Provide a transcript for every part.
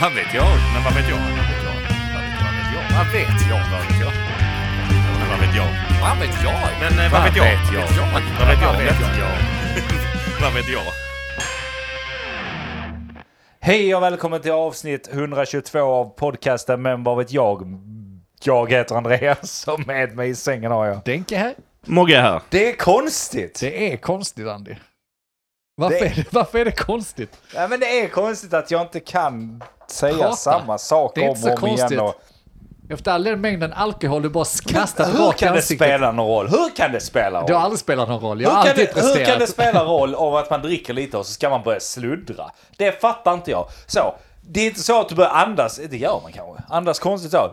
Vad vet jag? Men vad vet jag? Vad vet jag? Vad vet jag? Vad vet jag? Vad vet jag? Men vad vet jag? Men eh, vad vet jag? Vad vet jag? Vad vet jag? Vad vet jag? Hej och välkommen till avsnitt 122 av podcasten Men vad vet jag? Jag heter Andreas och med mig i sängen har jag. Denke här. Mogge här. Det är konstigt! Det är konstigt Andy. Varför, Det- är, det, varför är det konstigt? Ja, men det är konstigt att jag inte kan säga Prata. samma sak om och om igen. konstigt. Och... Efter all den mängden alkohol du bara kastar Hur tillbaka i kan det ansiktet. spela någon roll? Hur kan det spela roll? Det har aldrig spelat någon roll. Jag hur, har kan alltid det, presterat. hur kan det spela roll av att man dricker lite och så ska man börja sluddra? Det fattar inte jag. Så, det är inte så att du börjar andas, det gör man kanske. Andas konstigt så.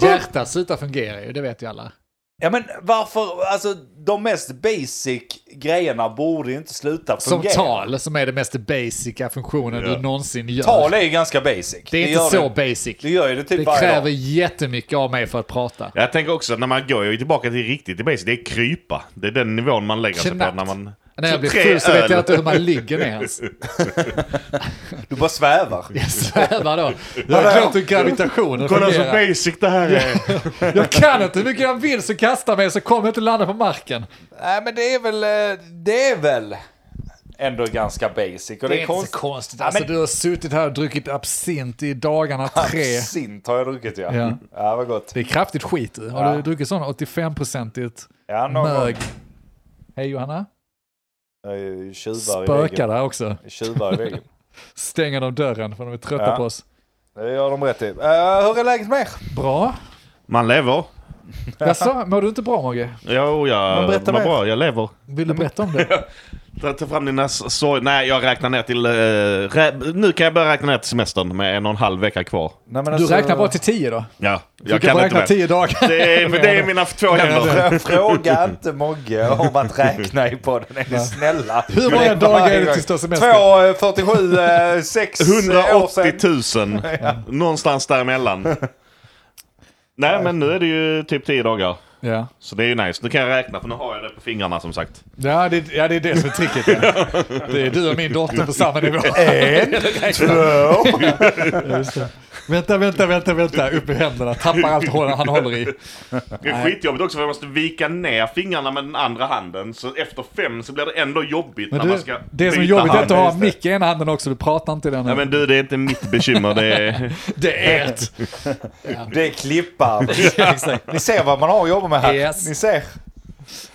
Hjärtat slutar fungera ju, det vet ju alla. Ja men varför, alltså de mest basic grejerna borde ju inte sluta Som fungera. tal, som är det mest basica funktionen Ja. du någonsin gör. Tal är ju ganska basic. det är inte gör så det, basic. Det gör ju det typ Det kräver dag. jättemycket av mig för att prata. Jag tänker också, när man går ju tillbaka till riktigt till basic, det är krypa. Det är den nivån man lägger sig på Knappt. när man... När jag blir full så vet jag inte hur man ligger ner ens. Du bara svävar. Jag svävar då. Jag har glömt hur gravitationen Kolla så basic det här är. Jag kan inte hur mycket jag vill så kasta mig så kommer jag inte landa på marken. Nej men det är väl, eh, det är väl ändå ganska basic. Och det, Det är är inte så konstigt. Ja, Alltså, men- du har suttit här och druckit absint i dagarna tre. Absint har jag druckit ja. Ja. Ja, vad gott. Det är kraftigt skit. du. Har Ja. du druckit sån 85-procentigt Ja, mög? Hej Johanna. Tjuvar i Spökar väggen. där också. Tjuvar i väggen. Stänger de dörren för de är trötta Ja. på oss. Det gör de rätt i. Uh, hur är läget med er? Bra. Man lever. Jaså, mår du inte bra Mogge? Jo, jag mår mer. bra. Jag lever. Vill du berätta om det? Ta, ta fram dina sorg... Nej, jag räknar ner till... eh, rä... Nu kan jag börja räkna ner till semestern med en och en halv vecka kvar. Nej, men Du räknar bara till tio då? Ja, Du jag kan kan bara inte räkna tio dagar. Det är, det är mina två händer. Fråga inte Mogge om att räkna i podden, är ni snälla? Hur många dagar är det tills du har semester? Två, eh, 47, eh, sex år sedan. 180 000. Någonstans däremellan. Nej, men nu är det ju typ 10 dagar. Ja. Så det är ju nice. Nu kan jag räkna för nu har jag det på fingrarna som sagt. Ja, det, ja, det är det som är tricket. Ja. Det är du och min dotter på samma nivå. En, två. Vänta, vänta, vänta, vänta. Upp i händerna. Tappar allt han håller i. Det är skitjobbigt också för jag måste vika ner fingrarna med den andra handen. Så efter fem så blir det ändå jobbigt Men när man du, ska det som är jobbigt är att du har mick i ena handen också. Du pratar inte i den. Ja men du, det är inte mitt bekymmer. Det är... Det är ert. Det är klipparen. Exakt. Ni ser vad man har att jobba med här. Yes. Ni ser.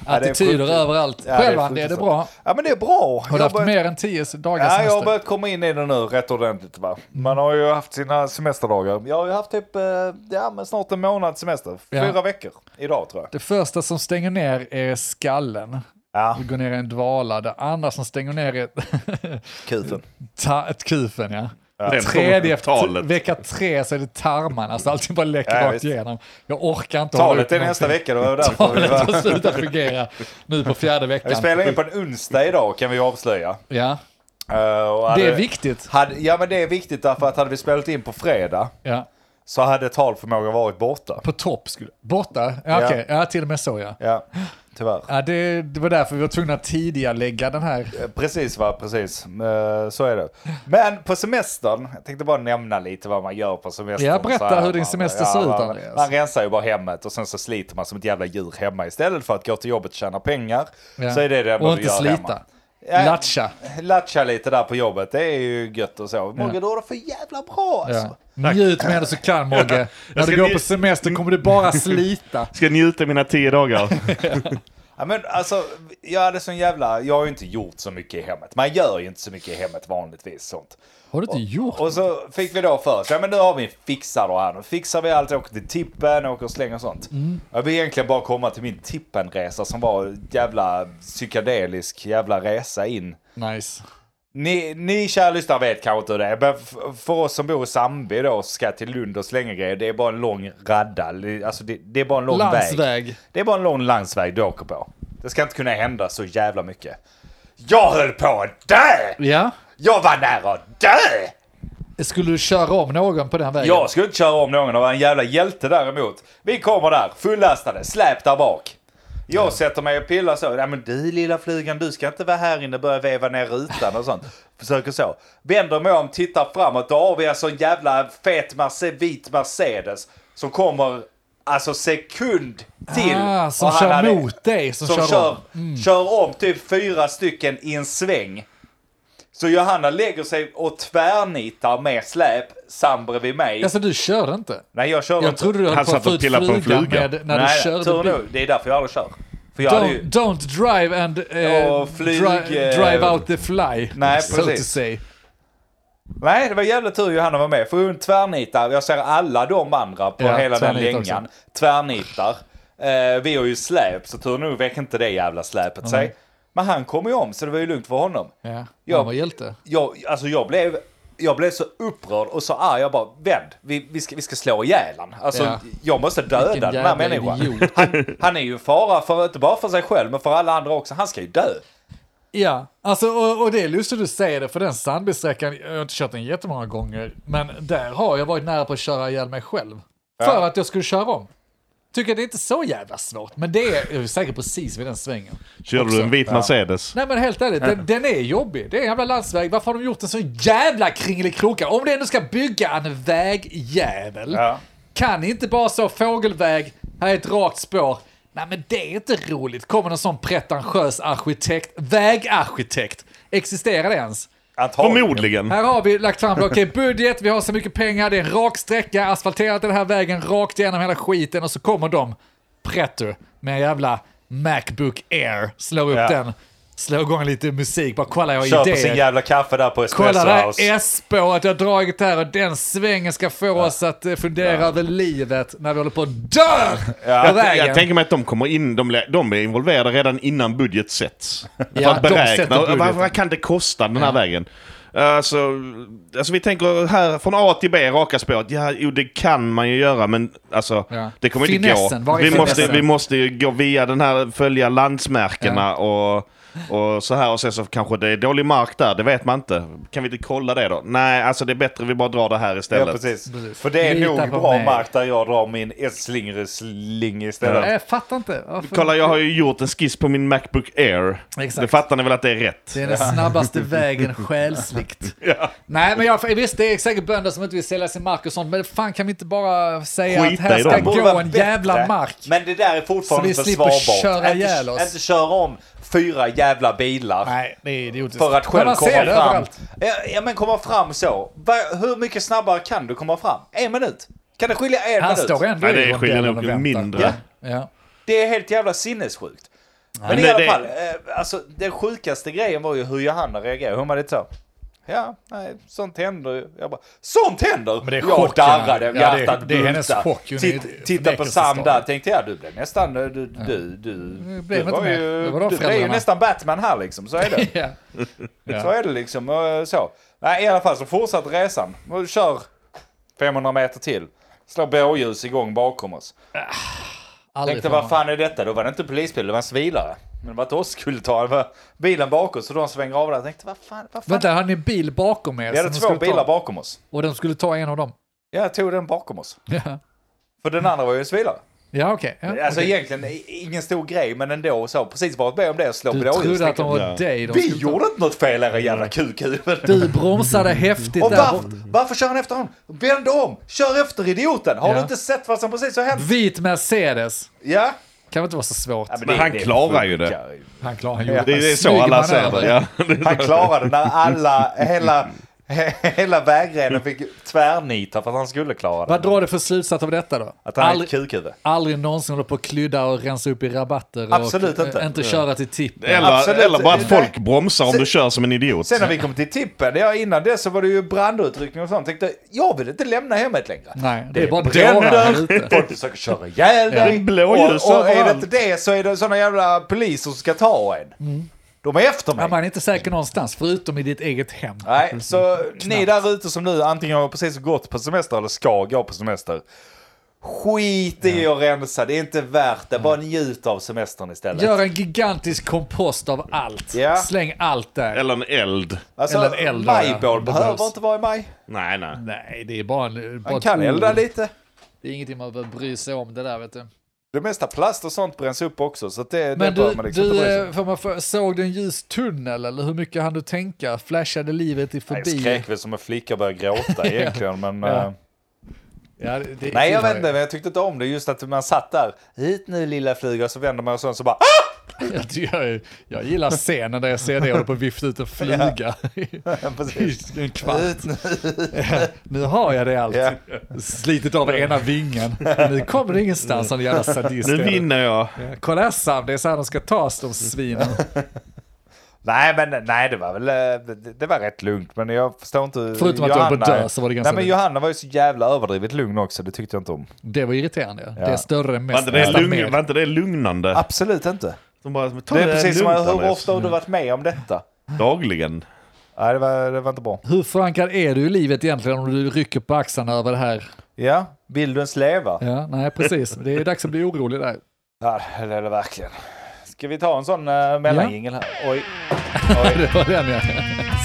Ja, Attityder överallt. Ja, det är Själv är det bra? Ja men det är bra. Har du haft börjat- mer än tio dagars Ja, jag har semester? börjat komma in i det nu rätt ordentligt va. Man har ju haft sina semesterdagar. Jag har ju haft typ, eh, ja men snart en månad semester. Ja. Fyra veckor idag tror jag. Det första som stänger ner är skallen. Ja, Du går ner i en dvala. Det andra som stänger ner är kufen. ta- ett kufen, ja. Den Tredje efter vecka tre så är det tarmarna, så allting bara läcker Ja, rakt igenom. Jag orkar inte hålla Talet upp är nästa någonting. vecka, det var därför vi Talet har slutat fungera nu på fjärde Vi veckan. spelar in på en onsdag idag kan vi avslöja. Ja, Eh, och hade- det är viktigt. Hade, ja men det är viktigt därför att hade vi spelat in på fredag Ja. så hade talförmågan varit borta. På topp skulle... Borta? Ja, Ja. okej. Ja, till och med så ja. Ja, tyvärr. ja det, det var därför vi var tvungna att tidiga lägga den här. Eh, Precis va, precis. Eh, Så är det. Men på semestern, jag tänkte bara nämna lite vad man gör på semestern. Ja, berätta här, hur din man- semester ser ut, man- Andreas. Man rensar ju bara hemmet och sen så sliter man som ett jävla djur hemma. Istället för att gå till jobbet och tjäna pengar Ja. så är det det enda Och du inte gör slita. hemma. Latcha. Latcha lite där på jobbet, det är ju gött och så. Mogge, du har det för jävla bra alltså. Ja. Njut med det så kan Mogge. När ska du går på semester kommer du bara slita. Ska njuta mina 10 dagar. Ja, men alltså, jag hade sån jävla, jag har ju inte gjort så mycket i hemmet. Man gör ju inte så mycket i hemmet vanligtvis sånt. Har du inte gjort? Och så fick vi då för oss, ja men nu har vi en fixare här. Nu fixar vi allt, åker till tippen, åker och slänger och sånt. Jag vill egentligen bara komma till min tippenresa som var jävla psykedelisk jävla resa in. Nice. Ni, ni kära lyssnare vet kanske inte hur det är, men för oss som bor i Sandby då, som ska till Lund och slänga grejer, det är bara en lång radda. Alltså det, det är bara en lång väg. Landsväg. Det är bara en lång landsväg du åker på. Det ska inte kunna hända så jävla mycket. Jag höll på att dö! Ja. Jag var nära att dö! Skulle du köra om någon på den vägen? Jag skulle inte köra om någon och vara en jävla hjälte däremot. Vi kommer där, fullastade, släp där bak. Jag sätter mig och pillar så. Ja men du lilla flugan, du ska inte vara här inne och börja veva ner rutan och sånt. Försöker så. Vänder mig om, tittar framåt. Då har vi alltså en jävla fet Mercedes, vit Mercedes. Som kommer alltså sekund till. Ah, som kör hade- mot dig, som, som kör, kör, om. Mm. kör om typ fyra stycken i en sväng. Så Johanna lägger sig och tvärnitar med släp sam bredvid mig. Alltså du körde inte? Nej jag kör Jag inte. trodde du höll på att få ut på flugan fluga. med, när Nej, du körde tur bil. nog. Det är därför jag aldrig kör. För jag Don't, ju... don't drive and eh, flyg, dri- eh, drive out the fly. Nej, so to precis. say. Nej, det var jävligt tur Johanna var med. För hon tvärnitar. Jag ser alla de andra på Ja, hela den längan. Tvärnitar. Eh, vi har ju släp, så tur nog väcker inte det jävla släpet sig. Men han kom ju om, så det var ju lugnt för honom. Ja, Ja. han var hjälte. Jag, alltså jag blev, jag blev så upprörd och så arg. Jag bara, vänd, vi, vi, ska, vi ska slå ihjäl han. Alltså, Ja. jag måste döda den här människan. Han, han är ju en fara, för, inte bara för sig själv, men för alla andra också. Han ska ju dö. Ja, alltså, och, och det är lustigt att du säger det, för den Sandbysträckan, jag har inte kört den jättemånga gånger, men där har jag varit nära på att köra ihjäl mig själv. Ja. För att jag skulle köra om. Tycker det är inte så jävla svårt, men det är jag är säker precis vid den svängen. Körde du en vit Mercedes? Nej men helt ärligt, den, den är jobbig. Det är en jävla landsväg. Varför har de gjort en så jävla kringelikrokig? Om det ändå ska bygga en vägjävel, Ja. kan inte bara så fågelväg, här är ett rakt spår. Nej men det är inte roligt. Kommer en sån pretentiös arkitekt, vägarkitekt. Existerar det ens? Antagligen. Förmodligen. Här har vi lagt fram, okej budget, vi har så mycket pengar, det är en rak sträcka, asfalterat den här vägen rakt igenom hela skiten och så kommer de, pretto, med en jävla Macbook Air, slår upp Ja. den, slår igång lite musik, bara kolla jag har Köper sin idéer. jävla kaffe där på Espresso Kolla det här S-spåret jag har dragit här och den svängen ska få oss att eh, fundera över livet när vi håller på att dö på Jag, vägen. jag tänker mig att de kommer in, de, de är involverade redan innan budget sätts. Ja, för att beräkna, vad, vad kan det kosta den här vägen? Alltså, alltså vi tänker här från A till B, raka spåret. Ja, jo det kan man ju göra men alltså Ja. det kommer Finessen, inte gå. Vi måste, vi måste ju gå via den här, följa landsmärkena och, och så här och sen så kanske det är dålig mark där, det vet man inte. Kan vi inte kolla det då? Nej, alltså det är bättre vi bara drar det här Ja, istället. precis. Precis. För det är Lita nog bra mig. mark där jag drar min S-sling istället. Nej, Jag fattar inte. Varför? Kolla, jag har ju gjort en skiss på min Macbook Air. Exakt. Det fattar ni väl att det är rätt? Det är den snabbaste vägen själsligt. Nej, men jag, visst, det är säkert bönder som inte vill sälja sin mark och sånt, men fan kan vi inte bara säga Skita att här ska gå en bättre, jävla mark? Men det där är fortfarande Så vi slipper försvarbart. köra ihjäl oss. inte köra om fyra jävla bilar. Nej, det är idiotiskt. För att själv komma det fram. överallt. Ja, ja men komma fram så. Hur mycket snabbare kan du komma fram? En minut? Kan det skilja en Han minut? står ändå Nej, det skiljer nog mindre. Ja. Det är helt jävla sinnessjukt. Men Men i det- alla det- fall, eh, alltså den sjukaste grejen var ju hur Johanna reagerade. Hon var lite så. Ja, nej, sånt händer ju. Jag bara, sånt händer? Men det är jag darrade, ja, hjärtat det är hennes bultade. chock, Titt, Titta på Sam där, tänkte jag, du blev nästan, du, du, du, du, blev du var med. ju, Det var du blev ju nästan Batman här liksom, så är det. Ja. Så är det liksom, och så. Nej, i alla fall så fortsatte resan. Kör 500 meter till. Slår båljus igång bakom oss. Aldrig Tänkte vad fan är detta? Då var det inte polisbil, det var en civilare. Men det var inte oss skulle ta, det var bilen bakom så de svänger av där. Jag tänkte vad fan, vad fan. Vänta, har ni bil bakom er? Vi hade två skulle ta? bilar bakom oss. Och de skulle ta en av dem? Ja, Jag tog den bakom oss. Ja, För den andra var ju en civilare. Ja okej. Ja, Alltså okej. egentligen ingen stor grej, men ändå så. Precis varit med om det och slå Du blåljus. trodde att de var Ja. dig de Vi skulle gjorde inte något fel era jävla kukhuvuden. Du bromsade häftigt Och där varför, varför kör han efter honom? Vänd om! Kör efter idioten! Har Ja. du inte sett vad som precis har hänt? Vit Mercedes. Ja? Kan väl inte vara så svårt. ja Men han klarar ju det. Han klarar Ja. gjorde. Det är så alla ser det. Ja. Han klarade när alla, hela, hela vägrenen fick tvärnita för att han skulle klara det. Vad drar du för slutsats av detta då? Att han är ett aldrig, kukhuvud. aldrig någonsin hålla på att klydda och rensa upp i rabatter. Absolut och, inte. Inte köra till tippen. Eller, Absolut. eller bara att folk bromsar om Sen- du kör som en idiot. Sen när vi kom till tippen, ja innan det så var det ju brandutryckning och sånt. Tänkte, jag vill inte lämna hemmet längre. Nej, det är bara här ute. Folk försöker köra ihjäl Ja. dig. Blåljus och, och är det inte det så är det såna jävla poliser som ska ta en. De är efter mig. Ja, man är inte säker någonstans, förutom i ditt eget hem. Nej, så ni där ute som nu antingen har precis gått på semester eller ska gå på semester. Skit i att rensa, det är inte värt det. Bara njut av semestern istället. Gör en gigantisk kompost av allt. Ja. Släng allt där. Eller en eld. alltså, eller en eld, ja. majbål Det behöver inte vara i maj. Nej, nej. Nej, det är bara, en, bara Man kan elda lite. Det är ingenting man behöver bry sig om det där vet du. Det mesta plast och sånt bränns upp också, så det, det Men bör du, man liksom du eh, får man för, såg du en ljus tunnel eller hur mycket hann du tänka? Flashade livet i Jag förbi? skrek väl som en flicka började gråta egentligen, men... Ja. Ja, det, Nej, jag vet inte, men jag tyckte inte om det. Just att man satt där. Hit nu lilla fluga, och så vänder man och så, så bara... Jag, jag, jag gillar scenen där jag ser och håller på att vifta ut en. Precis. I en kvart. Nu. Nu har jag det allt. Ja. Slitit av ena vingen. Nu kommer det ingenstans som jävla sadist. Nu vinner jag. Ja, Kolla här Sam, det är så här de ska tas de svinen. Nej, men nej, det var väl eh, det, det var rätt lugnt. Men jag förstår inte. Förutom att du höll på att dö så var det ganska Nej, men lugnt. Johanna var ju så jävla överdrivet lugn också. Det tyckte jag inte om. Det var irriterande. Ja. Det är större, Var mest, inte det, lugn, var inte det lugnande? Absolut inte. De bara, Det är precis som hur ofta har du varit med om detta? Dagligen. Nej, det var, det var inte bra. Hur förankrad är du i livet egentligen om du rycker på axlarna över det här? Ja, vill du ens leva? Ja, nej precis. Det är dags att bli orolig där. Ja, det är det verkligen. Ska vi ta en sån uh, mellanjingel här? Oj. Oj. Det var den ja.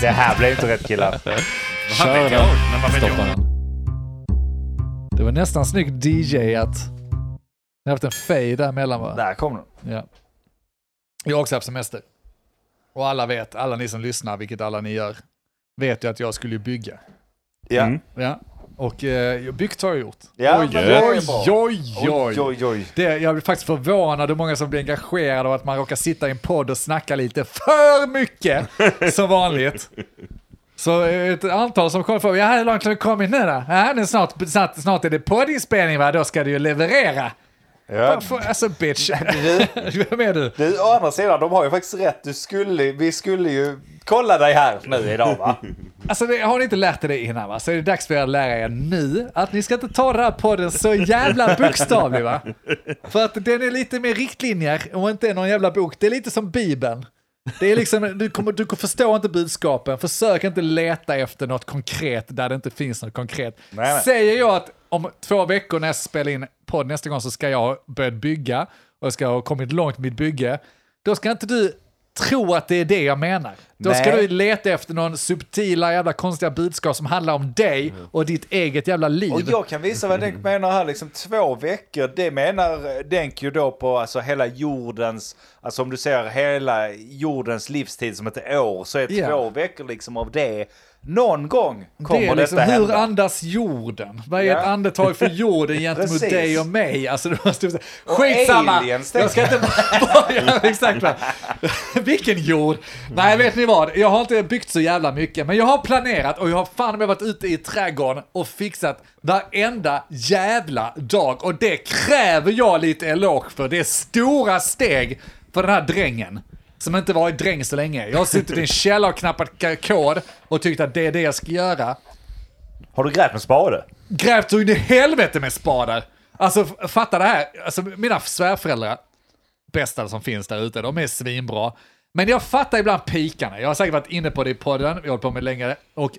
Det här blev inte rätt killar. Kör den. Stoppa den. Det var nästan snyggt DJ att ni har haft en fade där mellan va? Där kom den. Ja. Jag har också haft semester. Och alla vet, alla ni som lyssnar, vilket alla ni gör, vet ju att jag skulle bygga. Ja. Mm. Ja. Och eh, byggt har jag gjort. Ja, oj, oj, oj, oj, Oj, oj, oj. Det, jag blir faktiskt förvånad hur många som blir engagerade och att man råkar sitta i en podd och snacka lite för mycket som vanligt. Så eh, ett antal som kommer fråga, ja hur långt har du kommit nu då? Ja, nu snart, snart, snart är det poddinspelning va, då ska du ju leverera. Får- Alltså bitch, Du, vem är du? du, å andra sidan, de har ju faktiskt rätt. Du skulle, vi skulle ju kolla dig här nu idag va? Alltså det, har ni inte lärt er det innan va, så är det dags för er att lära er nu att ni ska inte ta den här podden så jävla bokstavlig va. För att den är lite mer riktlinjer och inte någon jävla bok. Det är lite som Bibeln. Det är liksom, du, kommer, du förstår inte budskapen, försök inte leta efter något konkret där det inte finns något konkret. Nej, nej. Säger jag att om två veckor när jag spelar in podd nästa gång så ska jag ha börjat bygga och jag ska ha kommit långt med mitt bygge, då ska inte du tro att det är det jag menar. Då ska Nej. du leta efter någon subtila jävla konstiga budskap som handlar om dig och ditt eget jävla liv. Och jag kan visa vad Denk menar här, liksom två veckor, det menar Denk ju då på alltså hela jordens, alltså om du ser hela jordens livstid som ett år, så är Ja. två veckor liksom av det, någon gång kommer det är liksom, detta hur hända. andas jorden? Vad är Ja. ett andetag för jorden gentemot dig och mig? Alltså, du måste, skitsamma! aliens, jag ska inte börja, exakt. Vilken jord? Nej, vet ni vad? Jag har inte byggt så jävla mycket, men jag har planerat och jag har fan med varit ute i trädgården och fixat varenda jävla dag. Och det kräver jag lite eloge för. Det är stora steg för den här drängen. Som inte varit dräng så länge. Jag har suttit i en källare och knappat kod och tyckt att det är det jag ska göra. Har du grävt med spade? Grävt så in i helvete med spadar. Alltså fatta det här, alltså mina svärföräldrar, bästa som finns där ute, de är svinbra. Men jag fattar ibland pikarna. Jag har säkert varit inne på det i podden, vi har hållit på med längre. Och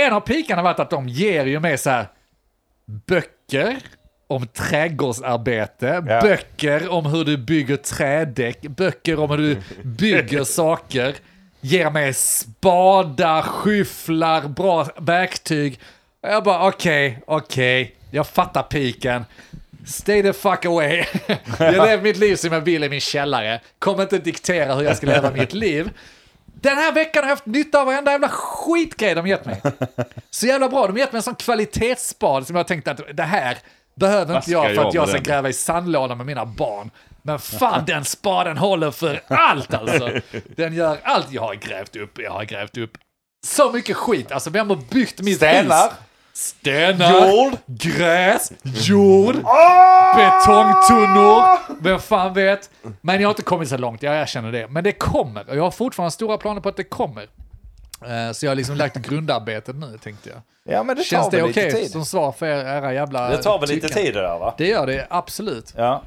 en av pikarna har varit att de ger ju mig så här böcker om trädgårdsarbete, Ja. böcker om hur du bygger trädäck, böcker om hur du bygger saker, ger mig spadar, skyfflar, bra verktyg. Och jag bara okej, okej, jag fattar piken. Stay the fuck away. Jag lever mitt liv som jag vill i min källare. Kommer inte diktera hur jag ska leva mitt liv. Den här veckan har jag haft nytta av varenda jävla skitgrej de gett mig. Så jävla bra. De har gett mig en sån kvalitetsspad som jag tänkte att det här behöver inte jag för att jag ska gräva i sandlådan med mina barn. Men fan den spaden håller för allt alltså. Den gör allt. Jag har grävt upp, jag har grävt upp så mycket skit. Alltså vem har byggt mitt Stenar. hus? Stenar, Jord. gräs, jord, Ah! betongtunnor, vem fan vet. Men jag har inte kommit så långt, jag erkänner det. Men det kommer, och jag har fortfarande stora planer på att det kommer. Eh, Så jag har liksom lagt grundarbetet nu, tänkte jag. Ja men det Känns tar det väl okej lite tid. som svar för er, era jävla Det tar väl lite tyckande? tid det där va? Det gör det, absolut. Ja.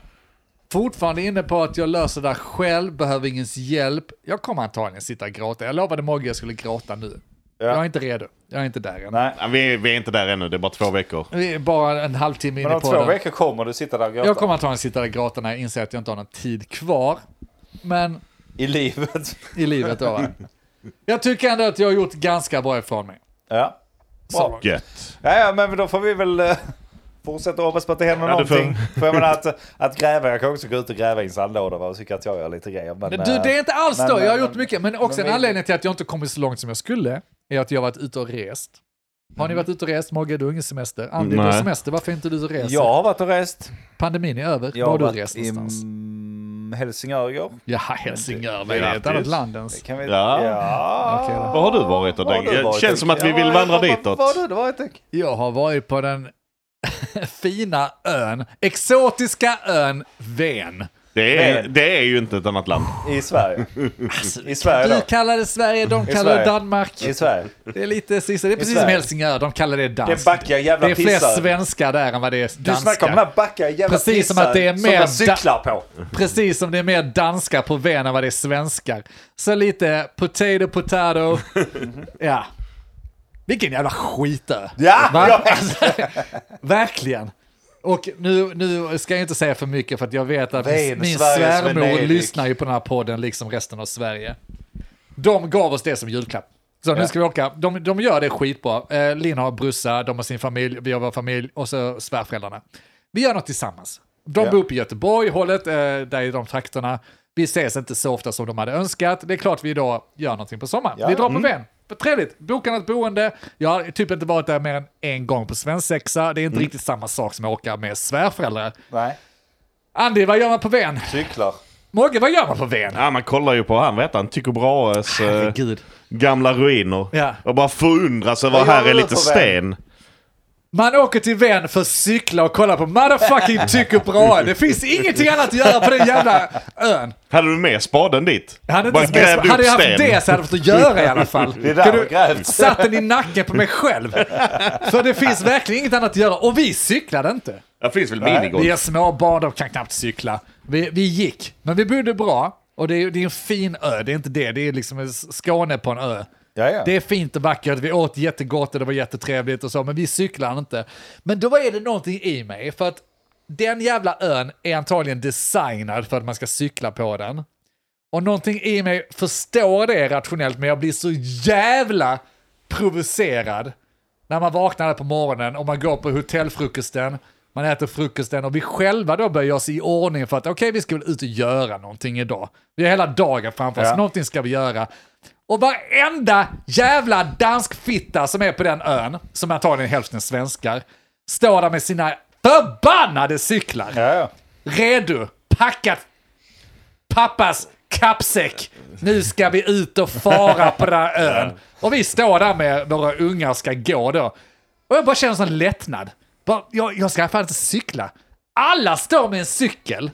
Fortfarande inne på att jag löser det där själv, behöver ingens hjälp. Jag kommer antagligen sitta och gråta. Jag lovade Mogge jag skulle gråta nu. Jag är inte redo. Jag är inte där än. Nej. Ja, vi, vi är inte där ännu, det är bara två veckor. Vi är bara en halvtimme Men inne om på två det. veckor kommer du sitta där och gråta. Jag kommer antagligen sitta där och gråta när jag inser att jag inte har någon tid kvar. Men I livet. i livet då va. Jag tycker ändå att jag har gjort ganska bra ifrån mig. Ja. Så Bra. Gött. Ja, ja, men då får vi väl... eh, fortsätter hoppas på att det händer Ja, du får- någonting. För jag menar att, att gräva, jag kan också gå ut och gräva i en sandlåda och tycka att jag gör lite grejer. Men, Men du, det är inte alls men- då. Jag har men- gjort mycket. Men också men en anledning till att jag inte kommit så långt som jag skulle är att jag har varit ute och rest. Har ni varit ute och rest? Mogge, du har ingen semester. Andy, du har semester. Varför är inte du ute och reser? Jag har varit och rest. Pandemin är över. Jag Var har du rest i Helsingör igår. Ja, Helsingör. Vad är det? Ett annat land ens. Kan vi... Ja. ja. Då. Var har du varit då? Var har du Det varit, känns som att vi vill vandra var- ditåt. Var har du varit? Jag har varit på den fina ön, exotiska ön Ven. Det är, Men- det är ju inte ett annat land. I Sverige. I Sverige Du då? kallar det Sverige, de kallar det Sverige. Danmark. I Sverige. Det är lite sista. Det är precis som Sverige. Helsingör, de kallar det Det dans. är backiga jävla Det är fler pissar. svenskar där än vad det är Du snackar om de här backiga jävla Precis som pissar att det är som mer jag cyklar på. Precis som det är mer danskar på Ven än vad det är svenskar. Så lite potato, potato. Ja. Vilken jävla skitö. Ja, Va? jag vet. Alltså, verkligen. Och nu, nu ska jag inte säga för mycket för att jag vet att Ven, min Sveriges svärmor Venedig. lyssnar ju på den här podden liksom resten av Sverige. De gav oss det som julklapp. Så nu ska vi åka. De, de gör det skitbra. Eh, Linn har brorsa, de har sin familj, vi har vår familj och så svärföräldrarna. Vi gör något tillsammans. De Ja. bor på Göteborg, hållet, eh, där i de trakterna. Vi ses inte så ofta som de hade önskat. Det är klart vi då gör någonting på sommaren. Ja. Vi drar på Ven. Trevligt, boka något boende. Jag har typ inte varit där mer än en gång på svensexa. Det är inte riktigt samma sak som att åka med svärföräldrar. Nej, Andy, vad gör man på Ven? cyklar. Mogge, vad gör man på Ven? Ja, man kollar ju på han, vet han, Tycho Brahes eh, gamla ruiner. Ja. Och bara förundras över Vad här är lite sten. Man åker till Ven för att cykla och kolla på motherfucking Tycho Brahe. Det finns ingenting annat att göra på den jävla ön. Hade du med spaden dit? Jag hade, inte ens, grävde hade jag haft sten. det så hade jag fått att göra i alla fall. Det är där du grävt. Satt den i nacken på mig själv. För det finns verkligen inget annat att göra. Och vi cyklade inte. Det finns väl minigolf? Vi är små barn, de kan knappt cykla. Vi, vi gick, men vi bodde bra. Och det är, det är en fin ö, det är inte det. Det är liksom en Skåne på en ö. Ja, ja. Det är fint och vackert, vi åt jättegott och det var jättetrevligt och så, men vi cyklar inte. Men då är det någonting i mig, för att den jävla ön är antagligen designad för att man ska cykla på den. Och någonting i mig förstår det rationellt, men jag blir så jävla provocerad när man vaknar på morgonen och man går på hotellfrukosten, man äter frukosten och vi själva då börjar oss i ordning för att okej, vi ska väl ut och göra någonting idag. Vi har hela dagen framför oss, Ja. någonting ska vi göra. Och varenda jävla dansk fitta som är på den ön, som antagligen är hälften svenskar, står där med sina förbannade cyklar. Ja, ja. Redo, packat pappas kappsäck. Nu ska vi ut och fara på den här ön. Och vi står där med våra ungar ska gå då. Och jag bara känner sån lättnad. Bara, jag, jag ska fan inte cykla. Alla står med en cykel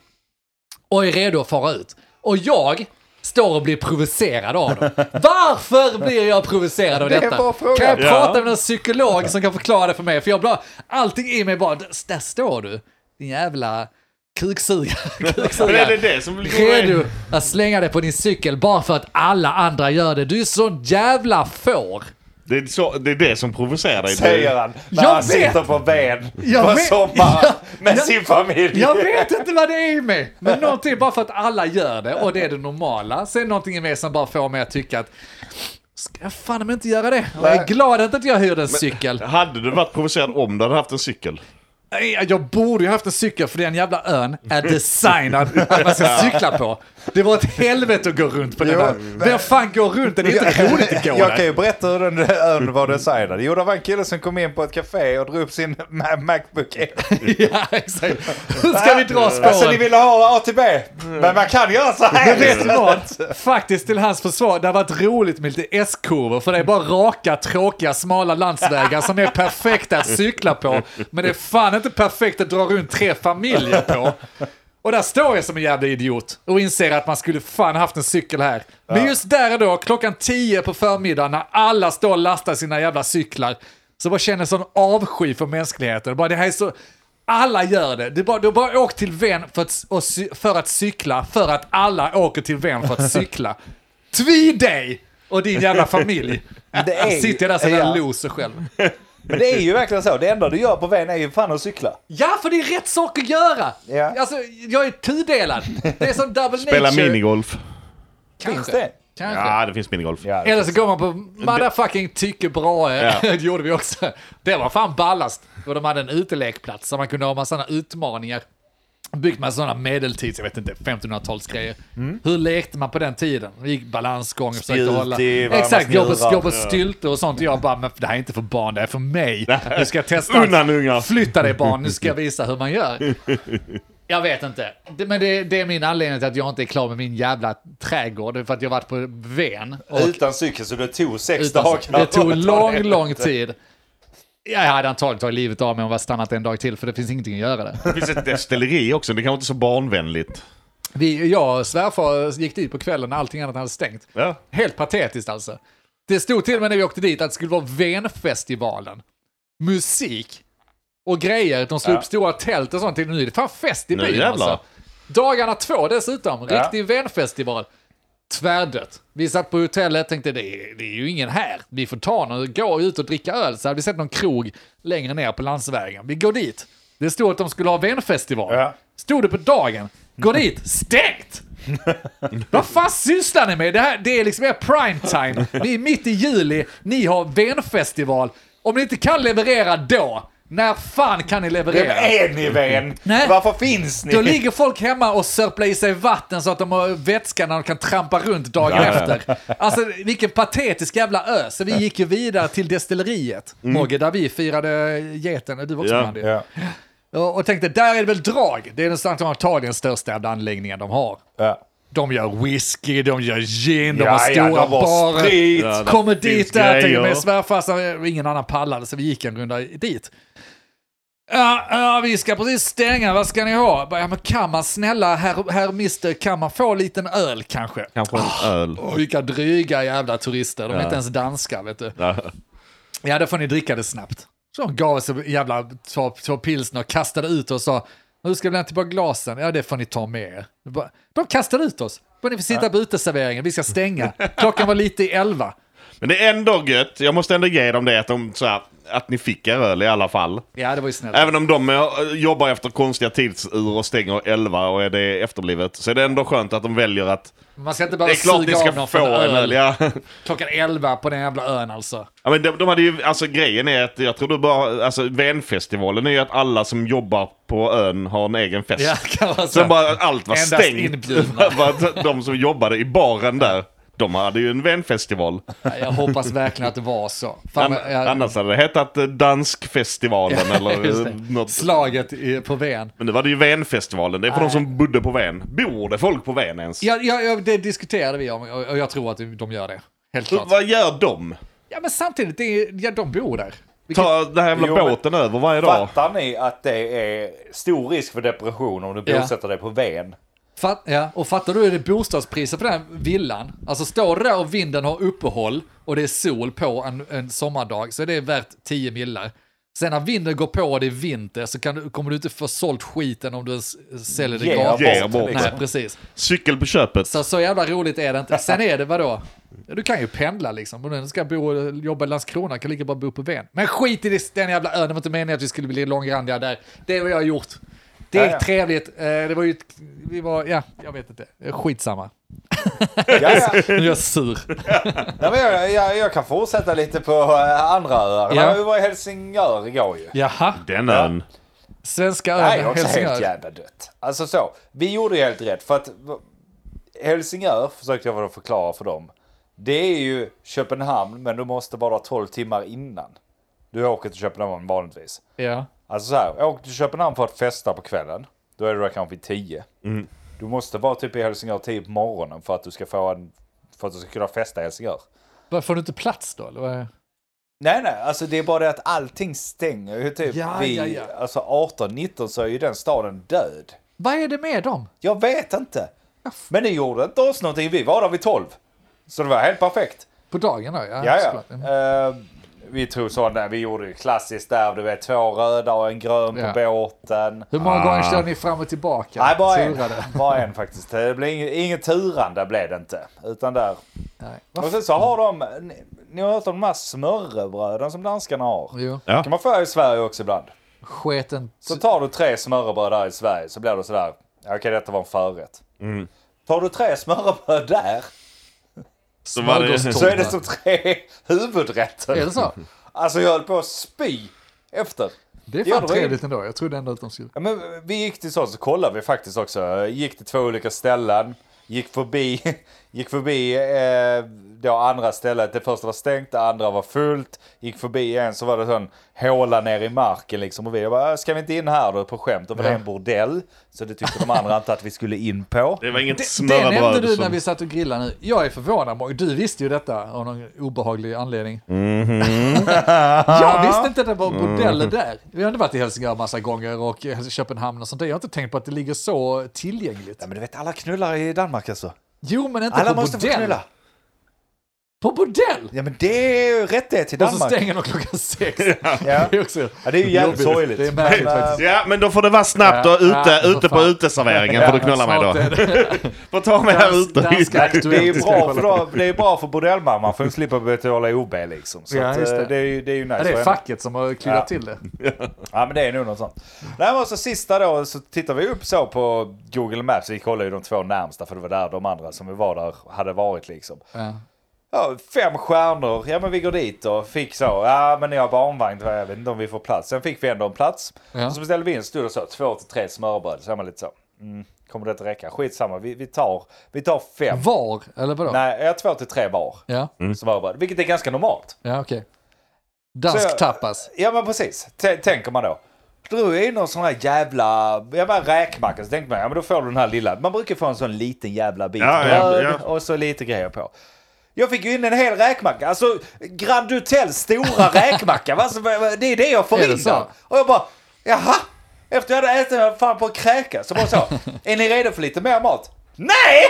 och är redo att fara ut. Och jag står och blir provocerad av dem. Varför blir jag provocerad av Det detta? frågan. Kan jag Ja. prata med någon psykolog som kan förklara det för mig? För jag bara, allting i mig bara, där står du, din jävla kuksugare. Det kuksugare. det som blir Redo att slänga dig på din cykel bara för att alla andra gör det. Du är så jävla får. Det är, så, det är det som provocerar dig. Säger han när Jag han vet. sitter på Ven Jag på vet. sommaren med Ja. sin familj. Jag vet inte vad det är i mig. Men någonting bara för att alla gör det och det är det normala. Sen är någonting i mig som bara får mig att tycka att ska jag fan inte göra det? Och jag är glad att inte jag hyrde en cykel. Hade du varit provocerad om du hade haft en cykel? Nej, Jag borde ju haft en cykel för den jävla ön är designad att man ska cykla på. Det var ett helvete att gå runt på den ön. Vem fan går runt? Det är inte roligt att gå Jag kan ju berätta hur den ön var designad. Jo, det var en kille som kom in på ett café och drog upp sin Ma- Macbook Air. Ja, exakt. Hur ska vi dra Alltså, ni spåren? ville ha A till B. Men man kan göra så här. Men vet du vad? Faktiskt till hans försvar, det har varit roligt med lite S-kurvor, för det är bara raka, tråkiga, smala landsvägar som är perfekta att cykla på. Men det är fan inte perfekt att dra runt tre familjer på. Och där står jag som en jävla idiot och inser att man skulle fan haft en cykel här. Men just där och då, klockan 10 på förmiddagen, när alla står och lastar sina jävla cyklar, så bara känner jag sån avsky för mänskligheten. Bara, det här är så... Alla gör det. Du bara, du bara åkt till Ven för att, för att cykla, för att alla åker till Ven för att cykla. Tvi dig och din jävla familj. Det är Sitter jag där som en ja. loser själv. Men det är ju verkligen så. Det enda du gör på Ven är ju fan att cykla. Ja, för det är rätt sak att göra! Ja. Alltså, jag är tudelad. Det är som double Spela nature. minigolf. Kanske. Finns det? Kanske. Ja, det finns minigolf. Ja, det Eller så finns. går man på motherfucking Tycke Brahe. Ja. det gjorde vi också. Det var fan ballast. Och de hade en utelekplats där man kunde ha massa sådana utmaningar. Byggt med sådana medeltids, jag vet inte, 1500-talsgrejer. Hur lekte man på den tiden? Vi gick balansgång och försökte Spjut hålla... Exakt, gå på, gå på stylte och sånt. Och jag bara, men det här är inte för barn, det är för mig. Nu ska jag testa. Undan ungar. Flytta dig barn, nu ska jag visa hur man gör. Jag vet inte. Men det, det är min anledning till att jag inte är klar med min jävla trädgård. För att jag har varit på Ven. Utan cykel, så det tog sex dagar. det tog lång, lång tid. Jag hade antagligen tagit livet av mig om jag stannat en dag till, för det finns ingenting att göra där. Det finns ett destilleri också, det kanske inte är så barnvänligt. Vi, jag och svärfar gick dit på kvällen när allting annat hade stängt. Ja. Helt patetiskt alltså. Det stod till och med när vi åkte dit att det skulle vara Venfestivalen. Musik och grejer. De slog Ja. upp stora tält och sånt. Nu är det fan fest i byn alltså. Dagarna två dessutom. Ja. Riktig Venfestival. Tvärdött. Vi satt på hotellet tänkte det är, det är ju ingen här. Vi får ta någon, gå ut och dricka öl. Så hade vi sett någon krog längre ner på landsvägen. Vi går dit. Det stod att de skulle ha Venfestival. Ja. Stod det på dagen. Går dit, stängt! Vad fan sysslar ni med? Det, här, det är liksom er prime time. Vi är mitt i juli, ni har Venfestival. Om ni inte kan leverera då, när fan kan ni Vem leverera? är ni vän? Nej. Varför finns ni? Då ligger folk hemma och sörplar i sig vatten så att de har vätska när de kan trampa runt dagen Ja, ja. efter. Alltså vilken patetisk jävla ö. Så vi gick ju vidare till destilleriet, Mogge, där vi firade geten. Du var också Ja. med. Ja. Och, och tänkte, där är det väl drag. Det är den antagligen största jävla anläggningen de har. Ja. De gör whisky, de gör gin, de Ja, har ja, stora de har barer. sprit. Ja, Kommer dit där, grejer. med svärfarsan, ingen annan pallade, så vi gick en runda dit. Ja, ja, vi ska precis stänga, vad ska ni ha? Ja, men kan man snälla, herr, herr mister, kan man få en liten öl kanske? Kanske en öl. Och vilka dryga jävla turister, de är Ja. inte ens danska vet du. Ja. Ja, då får ni dricka det snabbt. Så de gav oss en jävla två, två pilsner och kastade ut och sa, hur ska vi lämna tillbaka glasen? Ja, det får ni ta med er. De kastade ut oss. Bara ni får sitta på uteserveringen, vi ska stänga. Klockan var lite i elva. Men det är ändå gött, jag måste ändå ge dem det att, de, så här, att ni fick er öl i alla fall. Ja, det var ju snällt. Även om de jobbar efter konstiga tidsur och stänger 11 och är det efterblivet. Så är det ändå skönt att de väljer att Man ska inte det bara är klart ni suga ska av någon få en öl. Ja. Klockan elva på den jävla ön alltså. Ja, men de, de hade ju, alltså grejen är att jag tror du bara, alltså Venfestivalen är ju att alla som jobbar på ön har en egen fest. Ja, kan vara Så så. bara allt var Endast stängt. inbjudna. Bara att de som jobbade i baren där, de hade ju en vänfestival. Ja, Jag hoppas verkligen att det var så. Fan, An- jag, Annars hade det hetat eh, Danskfestivalen eller eh, något. Slaget i, på Ven. Men nu var det ju Venfestivalen, det är för Nej. de som bodde på Ven. Bor det folk på Ven ens? Ja, ja, ja, det diskuterade vi om och jag tror att de gör det. Helt klart. Vad gör de? Ja, men samtidigt, det är, ja, de bor där. Vilket, Ta den här jävla Jo, båten över varje dag? Fattar ni att det är stor risk för depression om du Ja. bosätter dig på Ven? Fatt, ja, och fattar du är det bostadspriser på den här villan? Alltså står du där och vinden har uppehåll och det är sol på en, en sommardag så är det värt 10 millar. Sen när vinden går på och det är vinter så kan du, kommer du inte få sålt skiten om du säljer det gratis. Ge bort, liksom. Nej, precis. Cykel på köpet. Så, så jävla roligt är det inte. Sen är det vadå? Du kan ju pendla liksom. Om du ska bo, jobba i Landskrona kan du lika bra bo på Ven. Men skit i det- den jävla ön, det var inte meningen att vi skulle bli långrandiga där. Det är vad jag har gjort. Det är Ja, ja. trevligt. Eh, Det var ju, ett- vi var, ja, jag vet inte. Skitsamma. Ja, ja. Nu är jag sur. Ja, men jag, jag, jag kan fortsätta lite på eh, andra öar. Ja. Vi var i Helsingör igår ju. Jaha, Den ön. svenska ön, också helt Helsingör. jävla dött. Alltså så, vi gjorde ju helt rätt för att Helsingör försökte jag förklara för dem. Det är ju Köpenhamn men du måste vara 12 timmar innan. Du åker till Köpenhamn vanligtvis. Ja. Alltså så här, jag åker till Köpenhamn för att festa på kvällen. Då är du där kanske vid 10. Du måste vara typ i Helsingör 10 på morgonen för att du ska få en, för att du ska kunna festa i Helsingör. Vad, Får du inte plats då? Eller? vad är- Nej, nej, alltså det är bara det att allting stänger ju typ Ja, vid, ja, ja. alltså 18-19 så är ju den staden död. Vad är det med dem? Jag vet inte. Men det gjorde inte oss någonting, vi var där vid 12. Så det var helt perfekt. På dagen då? Ja, Ja, såklart. ja. Eh, vi tog sådana, vi gjorde ju klassiskt där, du vet två röda och en grön Ja. på båten. Hur många Ah. gånger kör ni fram och tillbaka? Nej, bara en. Turade? Bara en faktiskt. Det blev inget, inget turande blev det inte. Utan där. Nej. Och sen så har de, ni, ni har hört om de här smörrebröden som danskarna har. Jo, Ja. kan man få i Sverige också ibland. sketen. Så tar du tre smörrebröd där i Sverige så blir det sådär, okej detta var en förrätt. Mm. Tar du tre smörrebröd där Så var det- Smörgåstårta. Så är det som tre huvudrätter. Är det så? Alltså jag höll på att spy efter. Det är Ja, fan det var trevligt ändå. Jag trodde ändå att de skulle... Ja, men vi gick till så, så kollade vi faktiskt också. Gick till två olika ställen. Gick förbi, gick förbi eh, det andra stället. Det första var stängt, det andra var fullt. Gick förbi en så var det sån håla ner i marken liksom. Och vi bara, ska vi inte in här då på skämt? Och var det Ja. en bordell. Så det tyckte de andra inte att vi skulle in på. Det var inget Det, det nämnde smörrebröd. du som- när vi satt och grillade nu. Jag är förvånad. Du visste ju detta av någon obehaglig anledning. jag visste inte att det var bordeller där. Vi har inte varit i Helsingör massa gånger och Köpenhamn och sånt där. Jag har inte tänkt på att det ligger så tillgängligt. Ja, men du vet alla knullar i Danmark alltså. Jo, men inte Alla på måste få knulla. På bordell! Ja men det är ju rättighet till Och så Danmark. stänger de klockan sex. Ja. Det är också Ja, det är ju jävligt sorgligt. Det är märkligt Men, faktiskt. Ja, men då får det vara snabbt och ute, ja, ute på uteserveringen Ja, får du knulla mig då. det- Får ta mig här ute. Det är ju bra för, på. då, det är bra för bordellmamman för hon slipper betala OB liksom. Så Ja, just eh, det. det. är ju, det är ju nice. Ja, det är facket som har Ja. till det. Ja men det är nog något sånt. Nej men så sista då så tittar vi upp så på Google Maps. Vi kollar ju de två närmsta för det var där de andra som vi var där hade varit liksom. Ja. Ja, fem stjärnor. Ja men vi går dit och fick så. Ja men ni har barnvagn. Jag vet inte om vi får plats. Sen fick vi ändå en plats. Ja. Och så beställde vi en stol och så. Två till tre smörbröd. Så är man lite så. Mm, kommer det att räcka? Skitsamma. Vi, vi, tar, vi tar fem. Var, eller vadå? Nej, jag två till tre var. Ja, Smörbröd. Vilket är ganska normalt. ja okej. Dansk Så jag- tapas. Ja men precis, T- tänker man då. Drog jag in någon sån här jävla, jag bara räkmacka så tänkte man, ja men då får du den här lilla, man brukar få en sån liten jävla bit Ja, ja, bröd ja. och så lite grejer på. Jag fick ju in en hel räkmacka, alltså Grand Hotels stora räkmacka, va? Alltså, det är det jag får in så? där. Och jag bara, jaha? Efter jag hade ätit jag fan på att kräkas, så bara så, är ni redo för lite mer mat? Nej!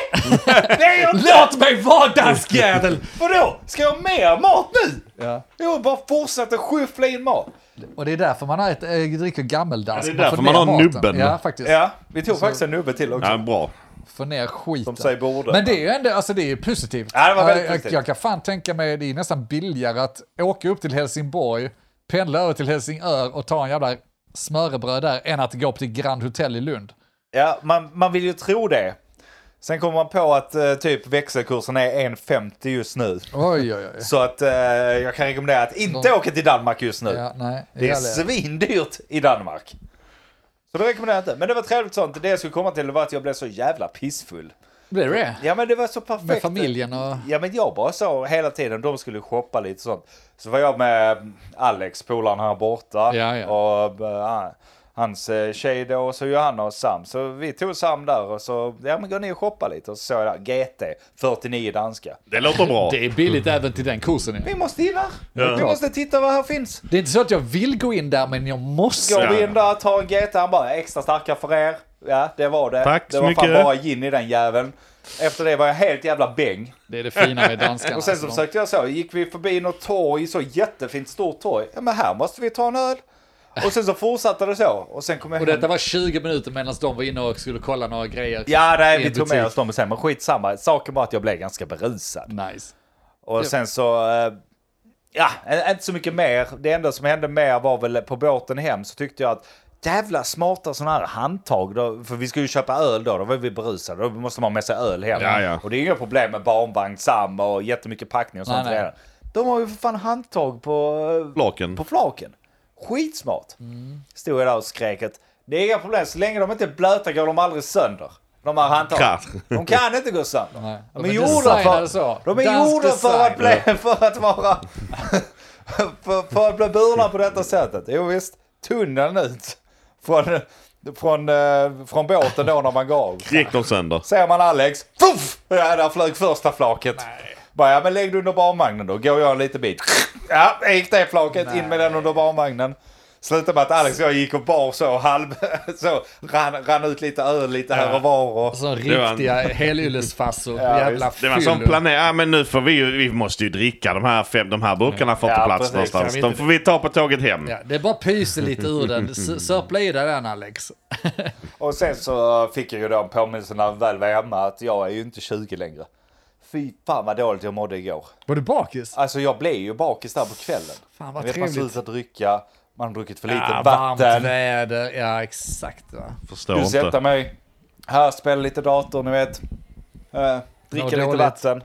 Det är jag inte! Låt mig vara danskjävel! Vadå? Ska jag ha mer mat nu? Ja. Jag bara fortsätter skyffla in mat. Och det är därför man har ett, äh, dricker gammeldansk. Ja, det är därför man ner har maten. nubben. Ja, faktiskt. Ja, vi tog faktiskt en nubbe till också. Ja, bra. Få ner skiten. Som sig borde. Men det är ju ändå, alltså det är positivt. Ja, det var väldigt jag, positivt. jag kan fan tänka mig, det är nästan billigare att åka upp till Helsingborg, pendla över till Helsingör och ta en jävla smörrebröd där, än att gå upp till Grand Hotel i Lund. Ja, man, man vill ju tro det. Sen kommer man på att eh, typ växelkursen är 1,50 just nu. Oj, oj, oj. Så att eh, jag kan rekommendera att inte De- åka till Danmark just nu. Ja, nej, det är svindyrt i Danmark. Så det rekommenderar jag inte. Men det var trevligt sånt. Det jag skulle komma till var att jag blev så jävla pissfull. Blir det? Ja men det var så perfekt. Med familjen och... Ja men jag bara så hela tiden, de skulle shoppa lite sånt. Så var jag med Alex, polaren här borta. Ja, ja. Och eh, hans eh, tjej då, och så Johanna och Sam. Så vi tog Sam där och så, ja men gå ner och shoppa lite. Och så såg jag där, GT, 49 danska. Det låter bra. Det är billigt även till den kursen ju. Vi måste in där. Ja. Vi måste titta vad här finns. Det är inte så att jag vill gå in där, men jag måste. Går Ja. vi in där, tar en GT, han bara extra starka för er. Ja, det var det. Tack det så var fan mycket. bara gin i den jäveln. Efter det var jag helt jävla bäng. Det är det fina med danskarna. Och sen så alltså. försökte jag så, gick vi förbi något torg, så jättefint stort torg. Ja men här måste vi ta en öl. Och sen så fortsatte det så. Och sen kom jag Och hem. detta var 20 minuter medan de var inne och skulle kolla några grejer. Ja, nej, vi tog med oss dem sen, men skitsamma. Saken var att jag blev ganska berusad. Nice. Och sen så, eh, ja, inte så mycket mer. Det enda som hände mer var väl på båten hem så tyckte jag att jävla smarta sådana här handtag. Då, för vi skulle ju köpa öl då, då var vi berusade. Då måste man ha med sig öl hem. Ja, ja. Och det är inga problem med barnvagn, Sam och jättemycket packning och sånt Nej, nej. De har ju för fan handtag på, eh, Flaken. på flaken. Skitsmart. Mm. Stod jag där och skrek att det är inga problem, så länge de inte är blöta går de aldrig sönder. De här handtagen. De kan inte gå sönder. Nej. De De är gjorda för, så. de är Dansk gjorda för att, bli, för att vara... för, för att bli burna på detta sättet. Jo visst, tunneln ut från, från, eh, från båten då när man går av. Gick de sönder? Ser man Alex, puff! Ja, där flög första flaket. Bara, ja men lägg du under barnvagnen då, går jag en liten bit. Ja, gick det flaket, in med den under barnvagnen. Slutade med att Alex och jag gick och bar så halv, så rann, rann ut lite öl lite här och var. Och, en- riktiga helyllesfassor. Ja, jävla Det var som planerat. Ja, men nu får vi ju, vi måste ju dricka de här, fem, de här burkarna får Ja, ta plats precis. någonstans. De inte- får vi ta på tåget hem. Ja, det är bara pyser lite ur den. Sörpla i dig den Alex. och sen så fick jag ju då en påminnelse när jag väl var hemma att jag är ju inte 20 längre. Fy fan vad dåligt jag mådde igår. Var du bakis? Alltså jag blev ju bakis där på kvällen. Fan vad Jag vet, man trevligt. slutar dricka, man har druckit för lite Ja, varmt vatten. väder. Ja, exakt. Va? Förstår Du sätter inte. mig här, spelar lite dator, ni vet. Uh, dricka lite dåligt. vatten.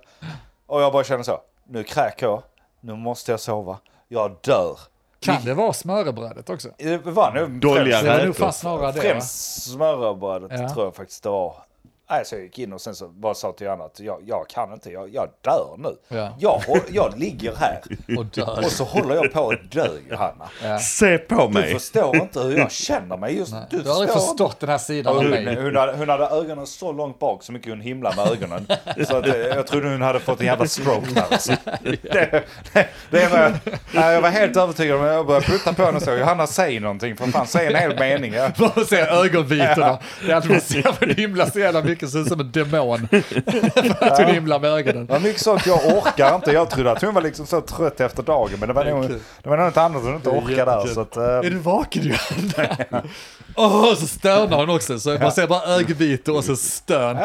Och jag bara känner så, nu kräker jag, nu måste jag sova, jag dör. Kan det vara smörrebrödet också? Det var nog Dåliga Det var nog snarare det. va? främst smörrebrödet Ja. tror jag faktiskt det var. Nej, så jag gick in och sen så bara sa till Johanna att jag, jag kan inte, jag, jag dör nu. Ja. Jag, jag ligger här Och dör. och så håller jag på att dö Johanna. Ja. Se på Du mig. förstår inte hur jag känner mig just Nej, Du Du har aldrig förstår inte. förstått den här sidan Och av Hon, mig. hon, hade, hon hade ögonen så långt bak så mycket hon himlade med ögonen. Så att, eh, jag trodde hon hade fått en jävla stroke där. Alltså. Det, det, det var, nej, jag var helt övertygad om Jag började putta på henne och så. Johanna, säg någonting. För fan, säg en hel mening. Jag, Bara se ögonvitorna. Det är att man ser för du himlar så jävla mycket, ut som en demon. För att hon himlar med ögonen. det var mycket sånt jag orkar inte. Jag trodde att hon var liksom så trött efter dagen. Men det var nog, det var något annat hon inte orkade där. Så att, eh, Är du vaken Johanna? Åh, så stönar hon också. Så man ser bara ögonvitor och så stön.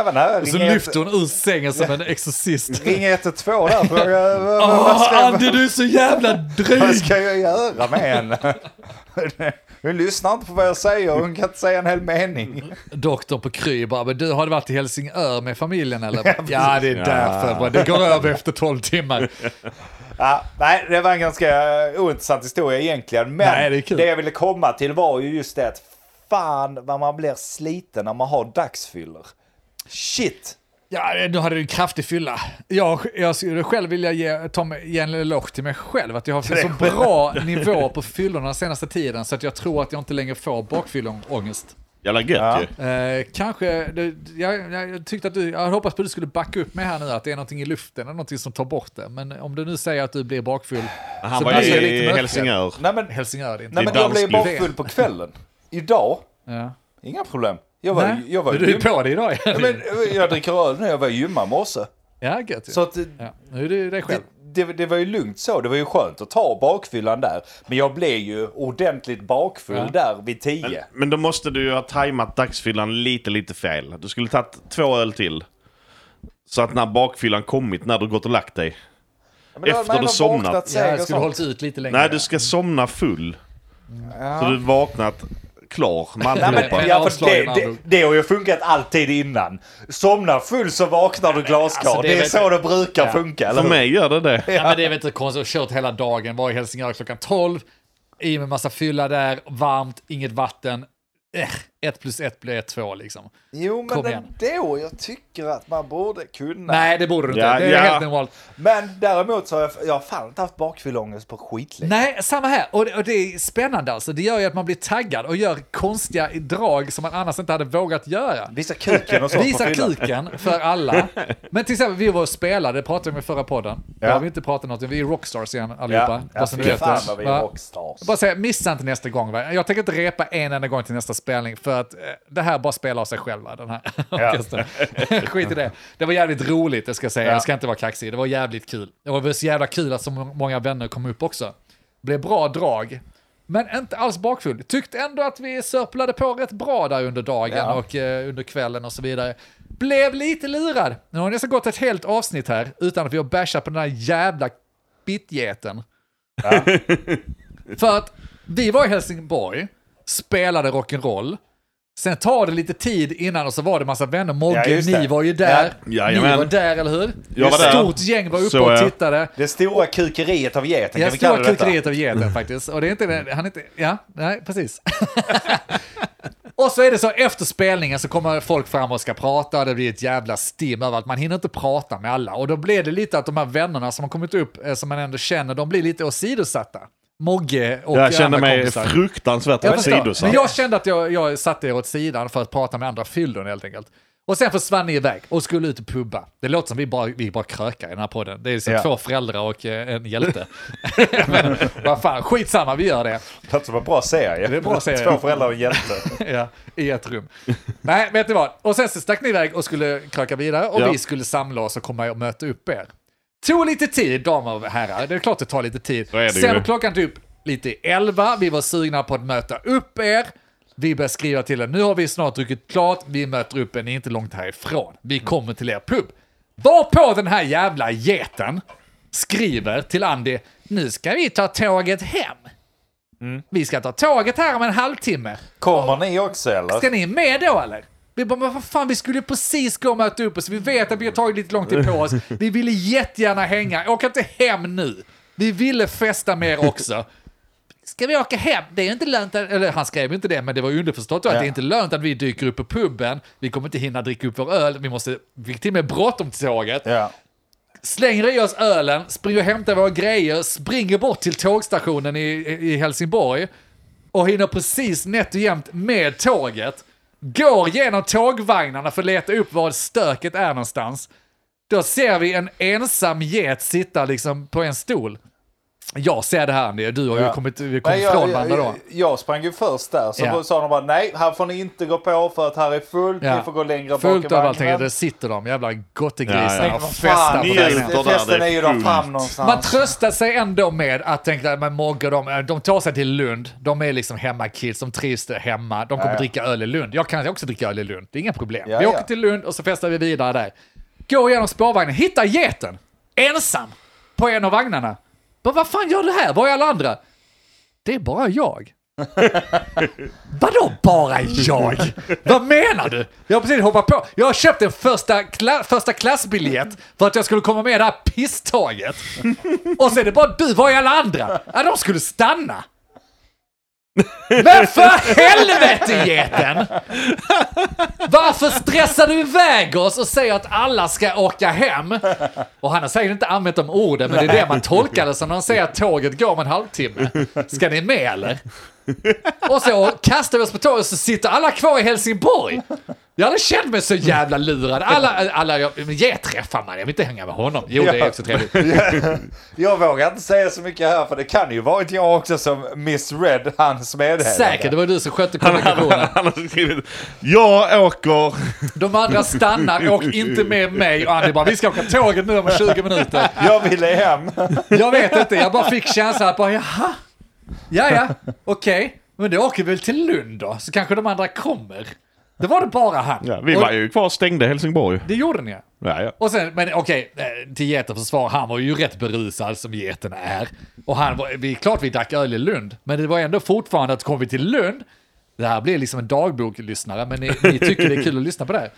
Och så lyfter hon ur sängen som en exorcist. Ring 112 där. Fråga, vad, vad, Åh, Andy du är så jävla vad dryg! ska jag göra med henne? Hon lyssnar inte på vad jag säger. Hon kan inte säga en hel mening. Doktorn på Kry bara, men du har du varit i Helsingör med familjen eller? Ja, det är därför. bara, Det går över efter 12 timmar. Ja, nej, det var en ganska ointressant historia egentligen. Men Nej, det kul. jag ville komma till var ju just det att fan vad man blir sliten när man har dagsfyllor. Shit! Ja, nu hade du en kraftig fylla. Jag, jag skulle själv vilja ge, ta mig, ge en eloge till mig själv, att jag har fått så bra nivå på fyllorna den senaste tiden, så att jag tror att jag inte längre får bakfylleångest. Jävla gött Ja. ju. Eh, kanske, det, jag, jag tyckte att du, jag hade hoppats på att du skulle backa upp mig här nu, att det är någonting i luften, eller någonting som tar bort det. Men om du nu säger att du blir bakfull, Han så var blir jag i lite. Helsingör. Nej men, Helsingör är det inte. nej, men är jag blev bakfull på kvällen. Idag, Ja. inga problem. Jag var, Nej, jag var du är på det idag. Ja, men, jag dricker öl nu, jag var i gymma morse. Ja, gött ju. Så att, det, Ja, nu är du dig själv. det, det var ju lugnt så, det var ju skönt att ta bakfyllan där. Men jag blev ju ordentligt bakfull Ja. där vid tio. Men då måste du ju ha tajmat dagsfyllan lite, lite fel. Du skulle tagit två öl till. Så att när bakfyllan kommit, när du gått och lagt dig. Men hade Efter du somnat. Ja, jag skulle hållit ut lite längre. Nej, du ska somna full. Så du vaknat klar med men, ja, för det, det, det har ju funkat alltid innan. Somna full så vaknar du glasklar. Alltså, det det, är så det brukar Ja. funka, eller För mig gör det det. Ja, men det är väl inte konstigt, jag har kört hela dagen, var i Helsingör klockan 12, i med massa fylla där, varmt, inget vatten. Eh, ett plus ett blir två liksom. Jo, men Kom ändå. Jag tycker att man borde kunna. Nej, det borde du inte. Ja, det är ja. helt normalt. Men däremot så har jag, jag har fan inte haft bakfylleångest på skitlänge. Nej, samma här. Och det, och det är spännande alltså. Det gör ju att man blir taggad och gör konstiga drag som man annars inte hade vågat göra. Visa kuken och så Visa kuken för alla. Men till exempel, vi var och spelade, det pratade vi om i förra podden. Ja. Ja. har vi inte pratat något Vi är rockstars igen allihopa. Ja, ni fy fan vad vi är rockstars. Bara säga, missa inte nästa gång. Va? Jag tänker inte repa en enda gång till nästa spelning för att eh, det här bara spelar av sig själva, den här orkestern. Skit i det. Det var jävligt roligt, det ska jag säga. Ja. Jag ska inte vara kaxig. Det var jävligt kul. Det var så jävla kul att så många vänner kom upp också. Det blev bra drag. Men inte alls bakfull. Tyckte ändå att vi sörplade på rätt bra där under dagen Ja. och eh, under kvällen och så vidare. Blev lite lurad. Nu har nästan gått ett helt avsnitt här utan att vi har bashat på den här jävla bitgeten. För att vi var i Helsingborg, spelade rock'n'roll. Sen tar det lite tid innan och så var det massa vänner. Ja, Mogge, det. ni var ju där. Ja. Ni var där, eller hur? Jag var Ett där. stort gäng var uppe Så, och ja. tittade. Det stora kukeriet av geten, kan vi kalla stora det detta? kukeriet av geten faktiskt. Och det är inte, han är inte, ja, nej, precis. och så är det så efter spelningen så kommer folk fram och ska prata, det blir ett jävla stim över att man hinner inte prata med alla. Och då blir det lite att de här vännerna som har kommit upp, eh, som man ändå känner, de blir lite åsidosatta. Mogge och Jag kände andra mig kompisar. fruktansvärt åsidosatt. Men jag kände att jag, jag satte er åt sidan för att prata med andra fyllon helt enkelt. Och sen försvann ni iväg och skulle ut och pubba. Det låter som vi bara, vi bara krökar i den här podden. Det är så Ja. två föräldrar och eh, en hjälte. Men vad fan, skitsamma, vi gör det. Det låter som en bra serie. Det är en bra serie. Två föräldrar och en hjälte. ja, I ett rum. Nej, vet ni vad? Och sen så stack ni iväg och skulle kröka vidare och Ja. vi skulle samla oss och komma och möta upp er. Tog lite tid, damer och herrar. Det är klart det tar lite tid. Det Sen ju. klockan typ lite i elva, vi var sugna på att möta upp er. Vi började skriva till er, nu har vi snart druckit klart, vi möter upp er, ni är inte långt härifrån. Vi kommer till er pub. Varpå den här jävla geten skriver till Andy, nu ska vi ta tåget hem. Vi ska ta tåget här om en halvtimme. Kommer ni också eller? Ska ni med då eller? Vi bara, men vad fan, vi skulle precis gå och möta upp oss. Vi vet att vi har tagit lite lång tid på oss. Vi ville jättegärna hänga. Åk inte hem nu. Vi ville festa mer också. Ska vi åka hem? Det är inte lönt, att, eller han skrev inte det, men det var underförstått då att Ja. det är inte lönt att vi dyker upp på puben. Vi kommer inte hinna dricka upp vår öl. Vi måste, vi till och med bråttom till tåget Ja. slänger i oss ölen, springer och hämtar våra grejer, springer bort till tågstationen i, i Helsingborg och hinner precis nätt och jämnt med tåget. Går genom tågvagnarna för att leta upp var stöket är någonstans. Då ser vi en ensam get sitta liksom på en stol. Jag ser det här Andy, du har ju Ja. kommit, vi kom Nej, jag, varandra då. jag, jag sprang ju först där, så Ja. sa de bara nej, här får ni inte gå på för att här är fullt, Ja. ni får gå längre bak Fullt i överallt, vagnen. där sitter de, jävla gottegrisar Ja, ja. och festar på festen det är ju där fullt. fram någonstans. Man tröstar sig ändå med att tänka att Mogge, de, de tar sig till Lund, de är liksom hemmakids, de trivs där hemma, de kommer Ja, ja. dricka öl i Lund. Jag kan också dricka öl i Lund, det är inga problem. Ja, vi ja. åker till Lund och så festar vi vidare där. Går igenom spårvagnen, hittar geten, ensam, på en av vagnarna. Men vad fan gör du här? Var är alla andra? Det är bara jag. Vadå bara jag? Vad menar du? Jag har precis hoppat på. Jag har köpt en första, kla första klassbiljett för att jag skulle komma med i det här pisståget. Och så är det bara du, var är alla andra? Ja, de skulle stanna. Men för helvete geten! Varför stressar du iväg oss och säger att alla ska åka hem? Och han har säkert inte använt de orden, men det är det man tolkar det som när han säger att tåget går om en halvtimme. Ska ni med eller? Och så kastar vi oss på tåget och så sitter alla kvar i Helsingborg. Jag hade känt mig så jävla lurad. Alla, alla jag, men ge träffar man, jag vill inte hänga med honom. Jo, det är också trevligt. Jag vågar inte säga så mycket här, för det kan ju varit jag också som misread hans meddelande. Säkert, det var du som skötte kommunikationen. Han har skrivit Jag åker. De andra stannar, åk inte med mig. Och Andy bara, vi ska åka tåget nu om 20 minuter. Jag ville hem. Jag vet inte, jag bara fick känslan att bara, jaha, ja ja, okej. Men då åker vi väl till Lund då, så kanske de andra kommer. Det var det bara han. Ja, vi Och var ju kvar och stängde Helsingborg. Det gjorde ni ja. Ja, ja. Och sen, men okej, eh, till getens försvar, han var ju rätt berusad som geten är. Och han var, vi, klart vi drack öl i Lund, men det var ändå fortfarande att kom vi till Lund, det här blir liksom en dagboklyssnare, men ni, ni tycker det är kul att lyssna på det.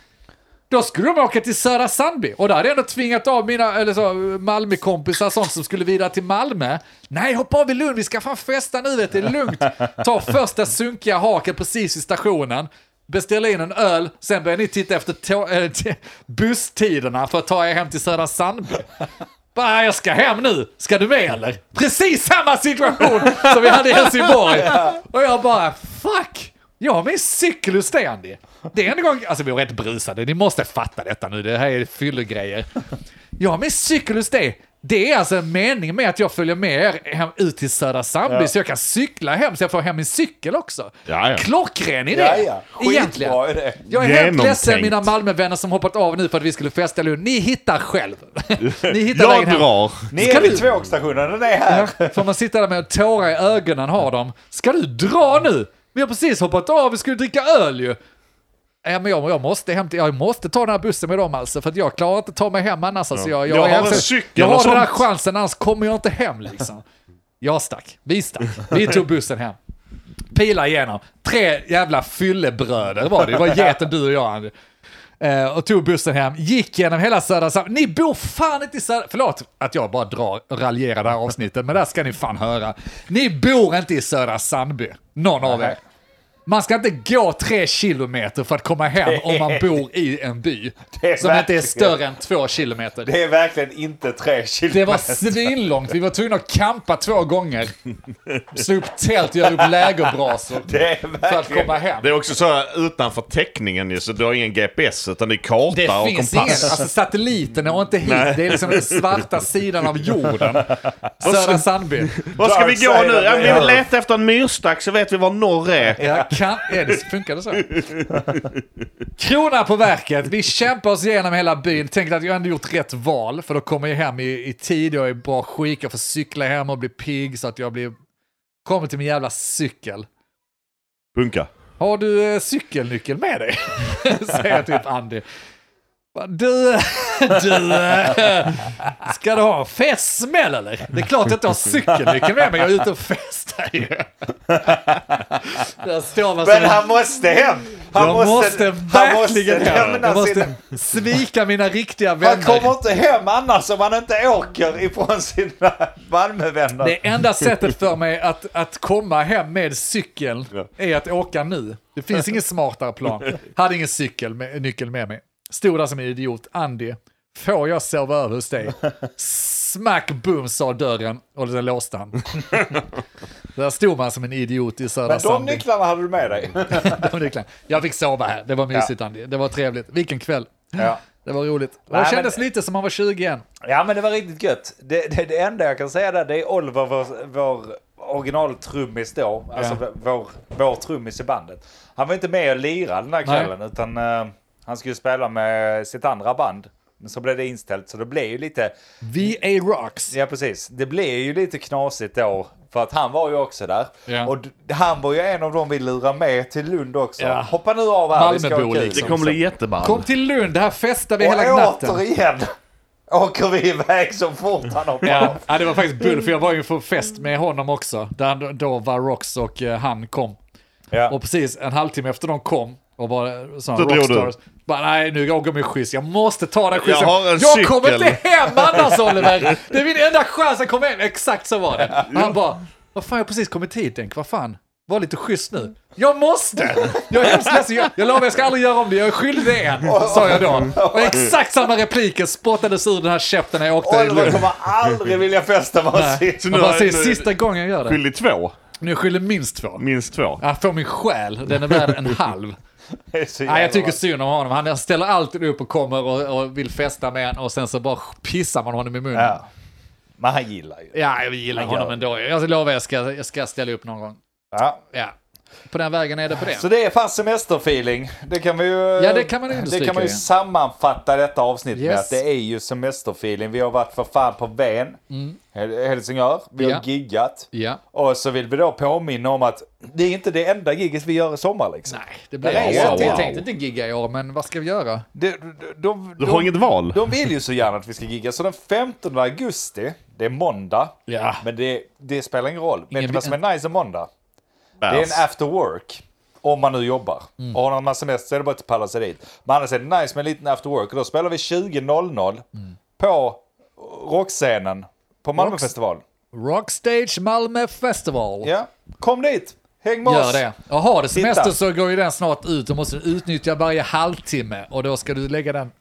Då skulle de åka till Södra Sandby och där hade jag ändå tvingat av mina eller så, Malmökompisar sånt som skulle vidare till Malmö. Nej, hoppa av i Lund, vi ska fan festa nu vet du, det är lugnt. Ta första sunkiga haket precis vid stationen, beställa in en öl, sen börjar ni titta efter äh, busstiderna för att ta er hem till Södra Sandby. Bara, jag ska hem nu, ska du med eller? Precis samma situation som vi hade i Helsingborg. Och jag bara, fuck! Jag har min cykel hos dig Andy. Det är en gång, alltså vi var rätt brusade, ni måste fatta detta nu, det här är fyllegrejer. Har min cykel hos dig. Det är alltså en mening med att jag följer med er hem, ut till Södra Sandby Ja. så jag kan cykla hem så jag får hem min cykel också. Ja, ja. Klockren idé, Ja, ja. egentligen. Skitbra idé. Jag är helt ledsen mina Malmövänner som hoppat av nu för att vi skulle festa Lund. Ni hittar själv. Ni hittar Jag vägen hem. drar. Ni Ska är vid du- tågstationen, den är här. Ja, får man sitta där med tårar i ögonen har de. Ska du dra nu? Vi har precis hoppat av, vi skulle dricka öl ju. Ja, men jag, jag, måste till, jag måste ta den här bussen med dem alltså, för jag klarar inte att ta mig hem annars. Alltså, jag, jag, Jag har jag, en cykel jag har den här chansen, annars kommer jag inte hem liksom. Jag stack, vi stack, vi tog bussen hem. Pila igenom, tre jävla fyllebröder var det, det var geten du och jag Andy. Eh, och tog bussen hem, gick genom hela Södra Sandby. Ni bor fan inte i Södra... Förlåt att jag bara drar och raljerar det här avsnittet, men där ska ni fan höra. Ni bor inte i Södra Sandby, någon av er. Man ska inte gå tre kilometer för att komma hem om man bor i en by Det är som inte är större än två kilometer. Det är verkligen inte tre kilometer. Det var svinlångt, vi var tvungna att campa två gånger. Slå upp tält, göra upp lägerbrasor Det är för att komma hem. Det är också så utanför täckningen ju, så du har ingen GPS utan det är karta Det och finns ingen, alltså satelliten är inte hit, Nej. det är liksom den svarta sidan av jorden. Södra Sandby. Var ska vi gå nu? Ja, vi vill earth. leta efter en myrstack så vet vi var norr är. Ja, kan, är det, funkar det så? Krona på verket, vi kämpar oss igenom hela byn, tänkte att jag ändå gjort rätt val, för då kommer jag hem i, i tid, jag är i bra skick, jag får cykla hem och bli pigg så att jag blir... Kommer till min jävla cykel. Punka. Har du eh, cykelnyckel med dig? Säger typ Andy. Du, Du, eh, ska du ha en festsmäll eller? Det är klart att jag inte har cykelnyckeln med mig, jag är ute och festar ju. Där står man Men han måste hem! Han jag måste, han verkligen måste hem. Jag måste sina... svika mina riktiga Han vänner. kommer inte hem annars om han inte åker ifrån sina Malmövänner. Det enda sättet för mig att, att komma hem med cykeln är att åka nu. Det finns ingen smartare plan. Hade ingen cykel med, nyckel med mig. Stod där som en idiot. Andy, får jag sova över hos dig? Smack boom sa dörren och den låste han. Där stod man som en idiot i Södra Men de Sandby. nycklarna hade du med dig. De nycklarna. Jag fick sova här, det var mysigt Andy. Det var trevligt. Vilken kväll. Ja. Det var roligt. Och Nej, det kändes men- lite som man var 20 igen. ja, men det var riktigt gött. Det, det, det enda jag kan säga där, det är Oliver, vår, vår originaltrummis då. Alltså Ja. vår, vår trummis i bandet. Han var inte med och lirade den här Nej. kvällen, utan eh, han skulle spela med sitt andra band. Men så blev det inställt, så det blev ju lite, VA Rocks. ja precis, det blev ju lite knasigt då. För att han var ju också där. Ja. Och han var ju en av dem vi lurade med till Lund också. Ja. Hoppa nu av här, vi ska kul. liksom. Det kommer bli jätteball. Kom till Lund, här festar vi Och hela natten. återigen åker vi iväg så fort han hoppar Ja, av. ja, det var faktiskt bull, för jag var ju på fest med honom också, där då var Rox och eh, han kom. Ja. Och precis en halvtimme efter de kom och var sådana Så rockstars. Bara, nej, nu går min skjuts. Jag måste ta den skjutsen. Jag har en jag kommer cykel." inte hem annars Oliver. Det är min enda chans att komma hem. Exakt så var det. Och han bara, vad fan jag har precis kommit hit Denk, vad fan. Var lite schysst nu. Jag måste! Jag är hemskt ledsen, jag, jag lovar jag ska aldrig göra om det, jag är skyldig dig en, sa jag då. Och exakt samma repliker spottades ur den här käften när jag åkte i Oliver Lund. kommer aldrig vilja festa med oss Nej. Så nu bara nu sista gången jag gör det. Skyldig två. Nu är jag skyldig minst två. Minst två. Jag får min själ, den är värd en halv. Nej, jag tycker synd om honom. Han ställer alltid upp och kommer och, och vill festa med en och sen så bara pissar man honom i munnen. Ja, Ja. Men han gillar ju. jag gillar Han honom gör ändå. Jag lovar jag ska, jag ska ställa upp någon gång. Ja. Ja. På den vägen är det på det. Så det är fan semesterfeeling. Det kan vi ju... Ja, det kan man Det kan man ju sammanfatta detta avsnitt med Yes. att det är ju semesterfeeling. Vi har varit för fan på Ven, Hel- Helsingör. Vi har Mm. Ja. giggat. Ja. Och så vill vi då påminna om att det är inte det enda giget vi gör i sommar liksom. Nej, det blir Det det. ju Jag wow. tänkte inte gigga i år, men vad ska vi göra? Det, de, de, Du har inget val. De vill ju så gärna att vi ska gigga. Så den 15 augusti, det är måndag. Ja. Men det, det spelar ingen roll. Vet Ingen- du vad som är nice en måndag? Det är en after work. Om man nu jobbar. Mm. Och har man semester så är det bara att palla sig dit. Men annars är det nice med en liten after work. Och då spelar vi 20.00 Mm. på rockscenen på Malmöfestival. Rockstage Malmö Festival. Ja, kom dit! Häng med Gör oss! det. Och har du semester Titta. så går ju den snart ut. Du måste utnyttja varje halvtimme och då ska du lägga den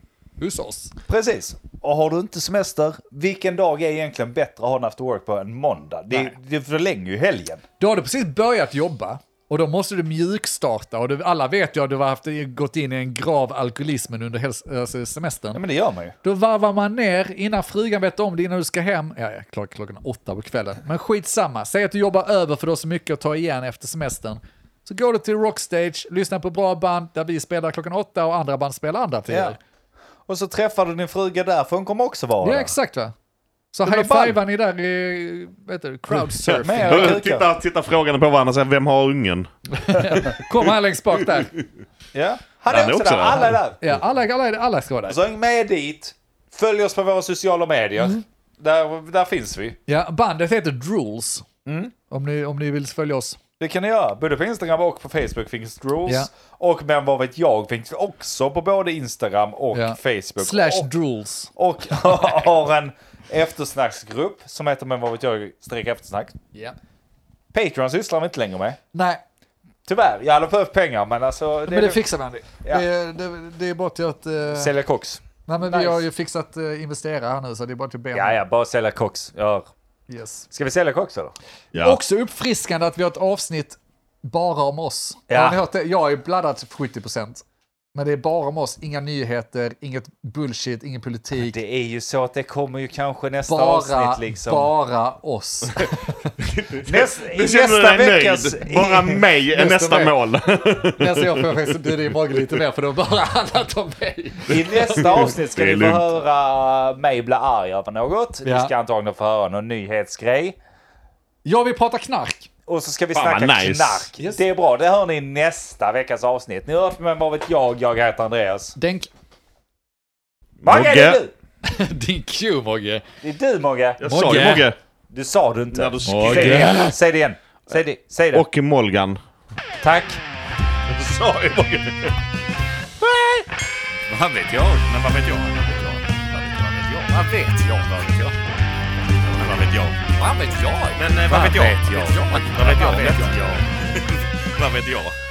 hos oss. Precis. Och har du inte semester, vilken dag är egentligen bättre att ha en after work på än måndag? Det, Nej. det förlänger ju helgen. Då har du precis börjat jobba och då måste du mjukstarta och du, alla vet ju att du har haft, gått in i en grav alkoholismen under hels- alltså semestern. Ja, men det gör man ju. Då varvar man ner innan frugan vet om det, innan du ska hem. Ja, ja klock, klockan åtta på kvällen. Men skitsamma, säg att du jobbar över för du har så mycket att ta igen efter semestern. Så går du till Rockstage, lyssnar på bra band där vi spelar klockan åtta och andra band spelar andra tider. Ja. Och så träffar du din fruga där, för hon kommer också vara Ja, där. exakt va. Så blir high-fivar ni där i, vet du, crowdsurfing. Med. Titta, titta frågan på varandra och säger vem har ungen? Kom här längst bak där. Ja. Han Han är också där. alla är där. Ja, alla, alla, alla ska vara där. Så häng med dit, följ oss på våra sociala medier. Mm. Där, där finns vi. Ja, bandet heter Drools. Mm. Om, ni, om ni vill följa oss. Det kan ni göra. Både på Instagram och på Facebook finns Rules. Ja. Och men vad vet jag finns också på både Instagram och Ja. Facebook. Slash och, Drools. och har en eftersnacksgrupp som heter men vad vet jag streck eftersnack. Ja. Patreon sysslar vi inte längre med. Nej, Tyvärr, jag hade behövt pengar men alltså. men det fixar vi Andy. Ja. Det, det, det är bara till att... Uh, Sälja koks. nej, men vi nice. har ju fixat uh, investera här nu så det är bara till att be om Ja, ja, bara sälja koks. Ja. Yes. Ska vi sälja koks eller? Ja. Också uppfriskande att vi har ett avsnitt bara om oss. Ja. Har ni hört det? Jag är bladdad till 70%. Men det är bara om oss, inga nyheter, inget bullshit, ingen politik. Det är ju så att det kommer ju kanske nästa bara, avsnitt liksom. bara oss. Näst, I nästa veckas... nöjd. Bara mig är Nästa nästa mål. Nästa år får jag faktiskt bjuda in Mogge lite mer för det har bara handlat om mig. I nästa avsnitt ska ni få höra mig bli arg över något. Ni Ja. ska antagligen få höra någon nyhetsgrej. Jag vill prata knark. Och så ska vi Fan, snacka nice. knark. Yes. Det är bra, det hör ni nästa veckas avsnitt. Ni har hört med vad vet jag, jag heter Andreas. Denk. Mogge, det är Mogge. du! Din Q Mogge. Det är du Mogge. Jag sa ju Mogge. Mogge. Du sa du inte. Du Mogge. Säg det igen. Säg det igen. Säg det, säg det. Och Molgan. Tack. Jag sa ju Mogge. Vad vet jag? Men vad vet jag? Vad vet jag? Vad vet jag? Vad vet jag? Men vad vet jag? Vad vet jag? Men vad vet jag? vet jag? Vad vet jag? Vad vet jag? Vad vet jag?